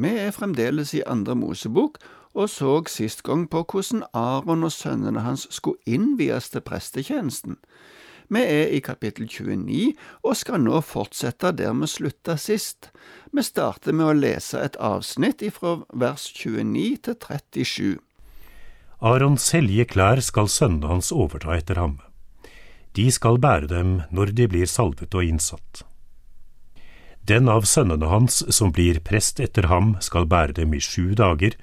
Vi er fremdeles i Andre Mosebok og så sist gang på hvordan Aron og sønnene hans skulle innvies til prestetjenesten. Vi er i kapittel 29 og skal nå fortsette der vi slutta sist. Vi starter med å lese et avsnitt fra vers 29 til 37. Arons hellige klær skal sønnene hans overta etter ham. De skal bære dem når de blir salvet og innsatt. Den av sønnene hans som blir prest etter ham, skal bære dem i sju dager,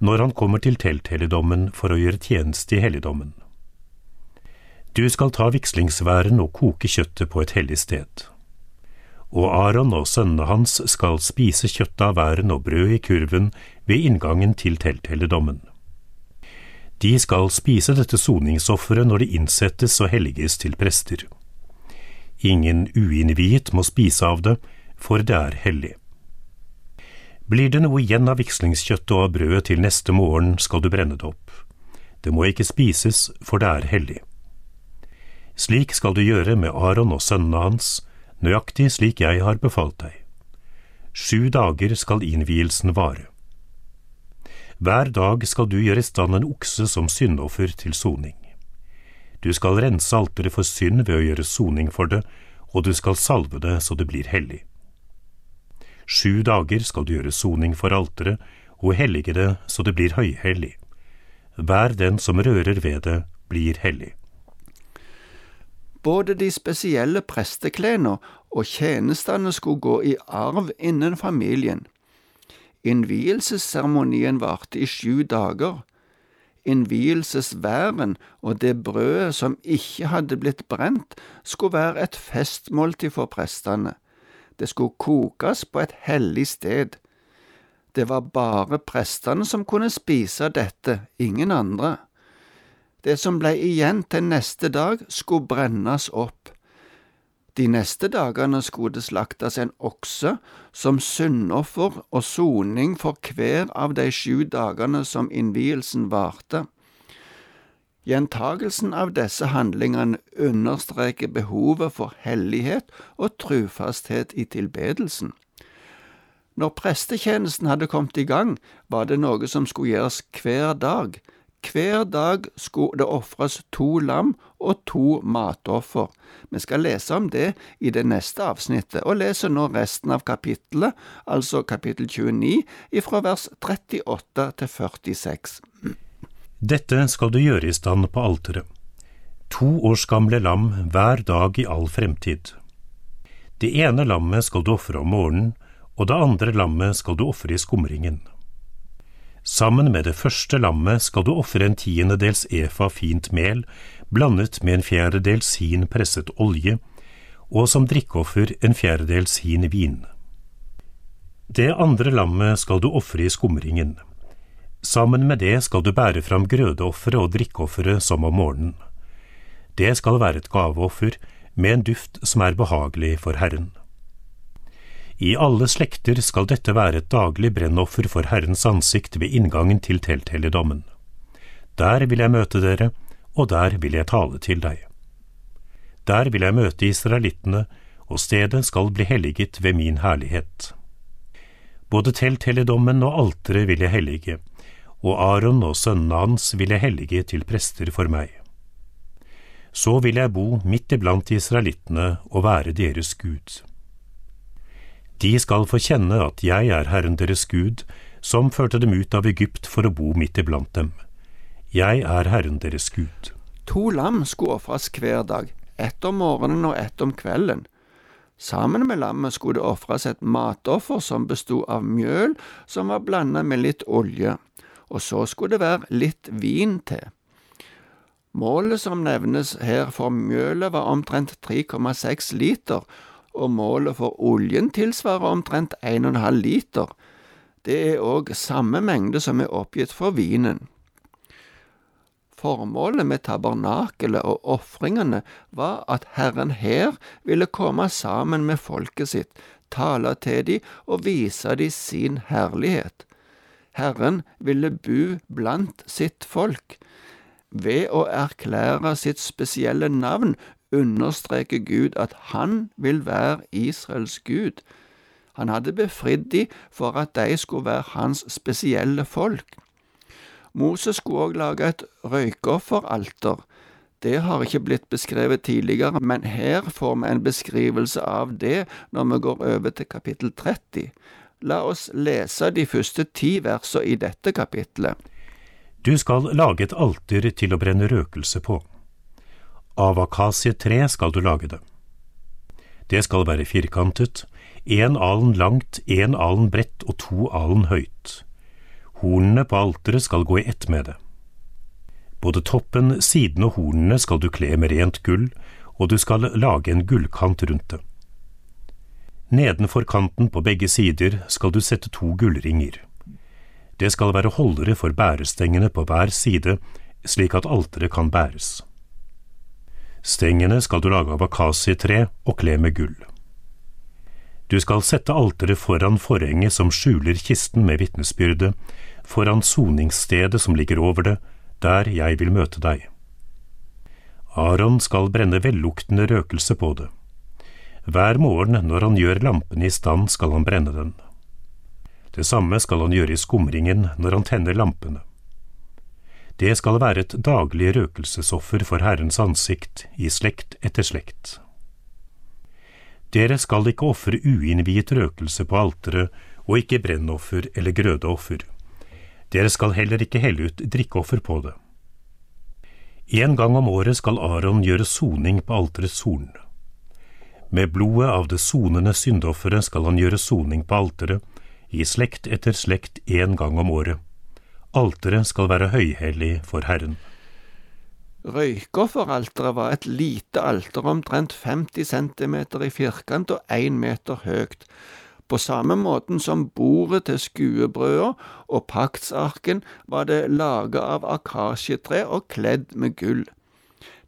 når han kommer til telthelligdommen for å gjøre tjeneste i helligdommen. Du skal ta vigslingsværen og koke kjøttet på et hellig sted. Og Aron og sønnene hans skal spise kjøttet av væren og brød i kurven ved inngangen til telthelligdommen. De skal spise dette soningsofferet når det innsettes og helliges til prester. Ingen uinnviet må spise av det, for det er hellig. Blir det noe igjen av vigslingskjøttet og av brødet til neste morgen, skal du brenne det opp. Det må ikke spises, for det er hellig. Slik skal du gjøre med Aron og sønnene hans, nøyaktig slik jeg har befalt deg. Sju dager skal innvielsen vare. Hver dag skal du gjøre i stand en okse som syndoffer til soning. Du skal rense alteret for synd ved å gjøre soning for det, og du skal salve det så det blir hellig. Sju dager skal du gjøre soning for alteret og hellige det så det blir høyhellig. Hver den som rører ved det, blir hellig. Både de spesielle presteklærne og tjenestene skulle gå i arv innen familien. Innvielsesseremonien varte i sju dager. Innvielsesværen og det brødet som ikke hadde blitt brent, skulle være et festmåltid for prestene. Det skulle kokes på et hellig sted. Det var bare prestene som kunne spise dette, ingen andre. Det som ble igjen til neste dag, skulle brennes opp. De neste dagene skulle det slaktes en okse som syndoffer og soning for hver av de sju dagene som innvielsen varte. Gjentagelsen av disse handlingene understreker behovet for hellighet og trufasthet i tilbedelsen. Når prestetjenesten hadde kommet i gang, var det noe som skulle gjøres hver dag. Hver dag skulle det ofres to lam og to matoffer. Vi skal lese om det i det neste avsnittet, og leser nå resten av kapittelet, altså kapittel 29, ifra vers 38 til 46. Dette skal du gjøre i stand på alteret. To års gamle lam hver dag i all fremtid. Det ene lammet skal du ofre om morgenen, og det andre lammet skal du ofre i skumringen. Sammen med det første lammet skal du ofre en tiendedels efa fint mel, blandet med en fjerdedels hin presset olje, og som drikkeoffer en fjerdedels hin vin. Det andre lammet skal du ofre i skumringen. Sammen med det skal du bære fram grødeofferet og drikkeofferet som om morgenen. Det skal være et gaveoffer med en duft som er behagelig for Herren. I alle slekter skal dette være et daglig brennoffer for Herrens ansikt ved inngangen til telthelligdommen. Der vil jeg møte dere, og der vil jeg tale til deg. Der vil jeg møte israelittene, og stedet skal bli helliget ved min herlighet. Både telthelligdommen og alteret vil jeg hellige, og Aron og sønnene hans vil jeg hellige til prester for meg. Så vil jeg bo midt iblant israelittene og være deres Gud. De skal få kjenne at jeg er Herren deres Gud, som førte dem ut av Egypt for å bo midt iblant dem. Jeg er Herren deres Gud. To lam skulle ofres hver dag, ett om morgenen og ett om kvelden. Sammen med lammet skulle det ofres et matoffer som bestod av mjøl som var blandet med litt olje og så skulle det være litt vin til. Målet som nevnes her for mjølet var omtrent 3,6 liter, og målet for oljen tilsvarer omtrent 1,5 liter. Det er òg samme mengde som er oppgitt for vinen. Formålet med tabernakelet og ofringene var at Herren her ville komme sammen med folket sitt, tale til dem og vise dem sin herlighet. Herren ville bu blant sitt folk. Ved å erklære sitt spesielle navn understreker Gud at han vil være Israels Gud. Han hadde befridd de for at de skulle være hans spesielle folk. Moses skulle også lage et røykofferalter. Det har ikke blitt beskrevet tidligere, men her får vi en beskrivelse av det når vi går over til kapittel 30. La oss lese de første ti versene i dette kapittelet. Du skal lage et alter til å brenne røkelse på. Av akasietre skal du lage det. Det skal være firkantet, én alen langt, én alen bredt og to alen høyt. Hornene på alteret skal gå i ett med det. Både toppen, siden og hornene skal du kle med rent gull, og du skal lage en gullkant rundt det. Nedenfor kanten på begge sider skal du sette to gullringer. Det skal være holdere for bærestengene på hver side, slik at alteret kan bæres. Stengene skal du lage av akasietre og kle med gull. Du skal sette alteret foran forhenget som skjuler kisten med vitnesbyrdet, foran soningsstedet som ligger over det, der jeg vil møte deg. Aron skal brenne velluktende røkelse på det. Hver morgen når han gjør lampene i stand, skal han brenne den. Det samme skal han gjøre i skumringen når han tenner lampene. Det skal være et daglig røkelsesoffer for Herrens ansikt i slekt etter slekt. Dere skal ikke ofre uinnviet røkelse på alteret og ikke brennoffer eller grødeoffer. Dere skal heller ikke helle ut drikkeoffer på det. En gang om året skal Aron gjøre soning på alterets horn. Med blodet av det sonende syndofferet skal han gjøre soning på alteret, i slekt etter slekt en gang om året. Alteret skal være høyhellig for Herren. Røykofferalteret var et lite alter omtrent 50 centimeter i firkant og én meter høyt. På samme måten som bordet til skuebrøda og paktsarken var det laget av akasjetre og kledd med gull.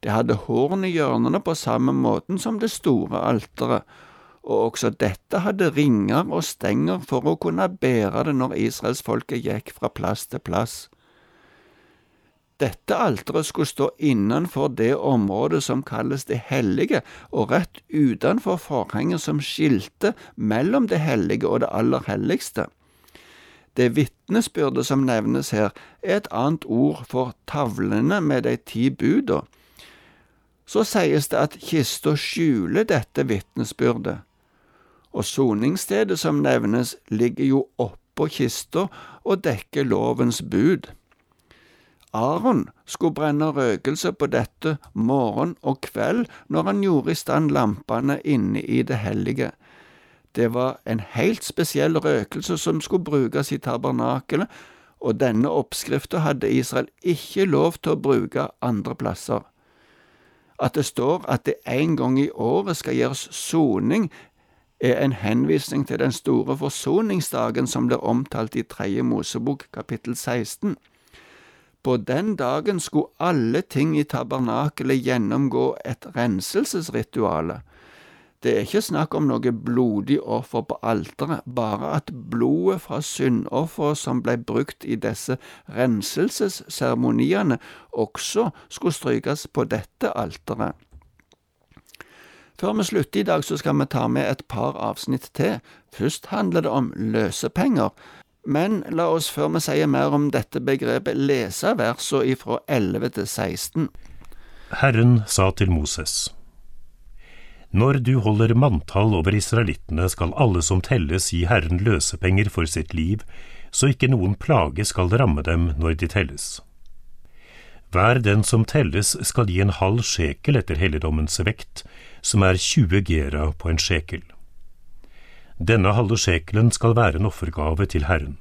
Det hadde horn i hjørnene på samme måten som det store alteret, og også dette hadde ringer og stenger for å kunne bære det når israelsfolket gikk fra plass til plass. Dette alteret skulle stå innenfor det området som kalles det hellige, og rett utenfor forhenget som skilte mellom det hellige og det aller helligste. Det vitnesbyrdet som nevnes her, er et annet ord for tavlene med de ti buda. Så sies det at kista skjuler dette vitnesbyrdet, og soningsstedet som nevnes, ligger jo oppå kista og dekker lovens bud. Aron skulle brenne røkelse på dette morgen og kveld når han gjorde i stand lampene inne i det hellige. Det var en helt spesiell røkelse som skulle brukes i tabernakelet, og denne oppskriften hadde Israel ikke lov til å bruke andre plasser. At det står at det en gang i året skal gjøres soning, er en henvisning til den store forsoningsdagen som blir omtalt i Tredje Mosebok kapittel 16. På den dagen skulle alle ting i tabernakelet gjennomgå et renselsesrituale. Det er ikke snakk om noe blodig offer på alteret, bare at blodet fra syndofferet som ble brukt i disse renselsesseremoniene, også skulle strykes på dette alteret. Før vi slutter i dag, så skal vi ta med et par avsnitt til. Først handler det om løsepenger. Men la oss før vi sier mer om dette begrepet, lese versene ifra 11 til 16. Herren sa til Moses. Når du holder manntall over israelittene, skal alle som telles gi Herren løsepenger for sitt liv, så ikke noen plage skal ramme dem når de telles. Hver den som telles skal gi en halv sjekel etter helligdommens vekt, som er 20 gera på en sjekel. Denne halve sjekelen skal være en offergave til Herren.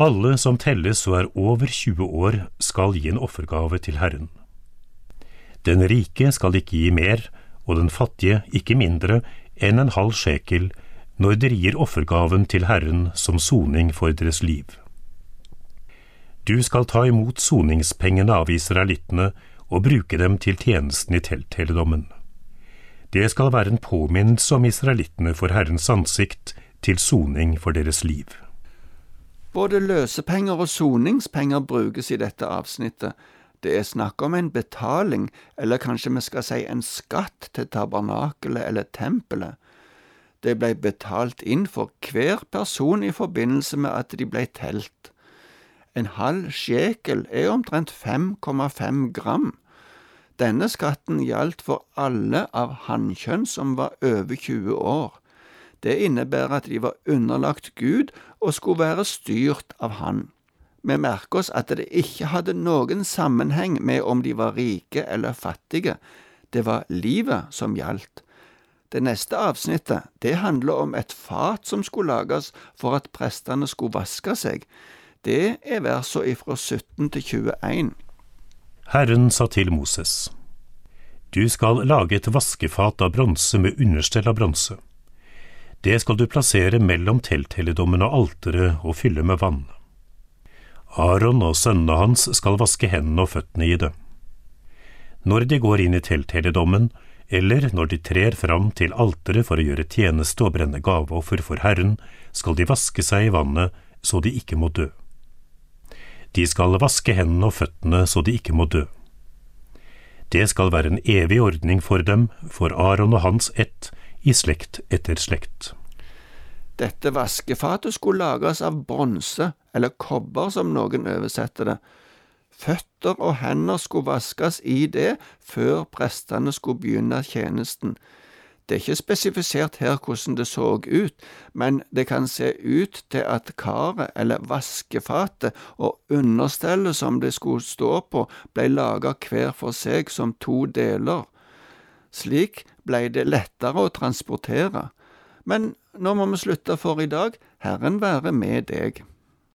Alle som telles og er over 20 år, skal gi en offergave til Herren. Den rike skal ikke gi mer, og den fattige ikke mindre enn en halv sjekel når dere gir offergaven til Herren som soning for deres liv. Du skal ta imot soningspengene av israelittene og bruke dem til tjenesten i telthelligdommen. Det skal være en påminnelse om israelittene for Herrens ansikt, til soning for deres liv. Både løsepenger og soningspenger brukes i dette avsnittet. Det er snakk om en betaling, eller kanskje vi skal si en skatt til tabernakelet eller tempelet. Det blei betalt inn for hver person i forbindelse med at de blei telt. En halv sjekel er omtrent 5,5 gram. Denne skatten gjaldt for alle av hannkjønn som var over 20 år. Det innebærer at de var underlagt Gud og skulle være styrt av Han. Vi merker oss at det ikke hadde noen sammenheng med om de var rike eller fattige. Det var livet som gjaldt. Det neste avsnittet det handler om et fat som skulle lages for at prestene skulle vaske seg. Det er versene ifra 17 til 21. Herren sa til Moses, Du skal lage et vaskefat av bronse med understell av bronse. Det skal du plassere mellom telthelligdommen og alteret og fylle med vann. Aron og sønnene hans skal vaske hendene og føttene i det. Når de går inn i telthelligdommen, eller når de trer fram til alteret for å gjøre tjeneste og brenne gaveoffer for Herren, skal de vaske seg i vannet så de ikke må dø. De skal vaske hendene og føttene så de ikke må dø. Det skal være en evig ordning for dem, for Aron og hans ett, i slekt etter slekt. Dette vaskefatet skulle lages av bronse, eller kobber som noen oversetter det. Føtter og hender skulle vaskes i det før prestene skulle begynne tjenesten. Det er ikke spesifisert her hvordan det så ut, men det kan se ut til at karet, eller vaskefatet, og understellet som det skulle stå på, ble laga hver for seg som to deler. Slik blei det lettere å transportere. Men nå må vi slutte for i dag. Herren være med deg.